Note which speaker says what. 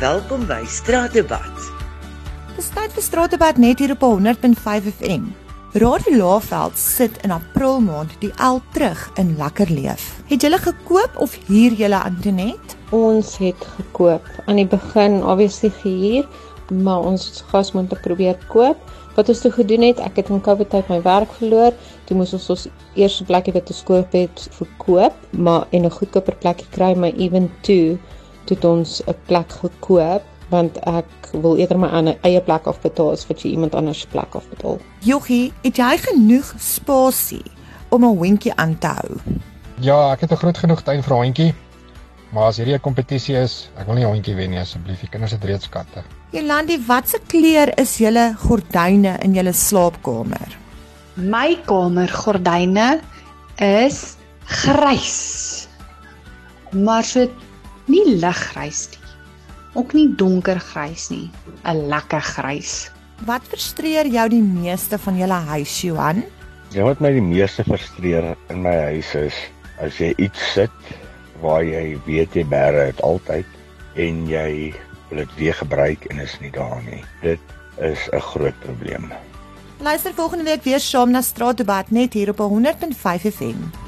Speaker 1: Welkom by Straatdebat.
Speaker 2: Dis tyd vir Straatdebat net hier op 100.5 FM. Radio Laveld sit in April maand die L terug in Lekker Leef. Het julle gekoop of huur julle Antonet?
Speaker 3: Ons het gekoop. Aan die begin obviously gehuur, maar ons gas moet probeer koop. Wat ons toe gedoen het, ek het in Covid tyd my werk verloor. Toe moes ons ons eerste plekkie wat ons koop het verkoop, maar en 'n goedkoper plekkie kry, maar even toe toe het ons 'n plek gekoop want ek wil eerder my aan 'n eie plek afbetaal as wat jy iemand anders se plek afbetaal.
Speaker 2: Joggie, het jy genoeg spasie om 'n hondjie aan te hou?
Speaker 4: Ja, ek het 'n groot genoeg tuin vir 'n hondjie. Maar as hierdie 'n kompetisie is, ek wil nie 'n hondjie wen nie asseblief. Die kinders het reeds katte.
Speaker 2: Jolandi, watse kleur is julle gordyne in julle slaapkamer?
Speaker 5: My kamergordyne is grys. Maar so nie liggrys nie. Ook nie donkergrys nie, 'n lekker grys.
Speaker 2: Wat frustreer jou die meeste van julle huis, Johan?
Speaker 6: Ja, wat my die meeste frustreer in my huis is as jy iets sit waar jy weet jy bære dit altyd en jy wil dit weer gebruik en is nie daar nie. Dit is 'n groot probleem.
Speaker 2: Luister volgende week weer saam na Straatdebat net hier op 100.5 FM.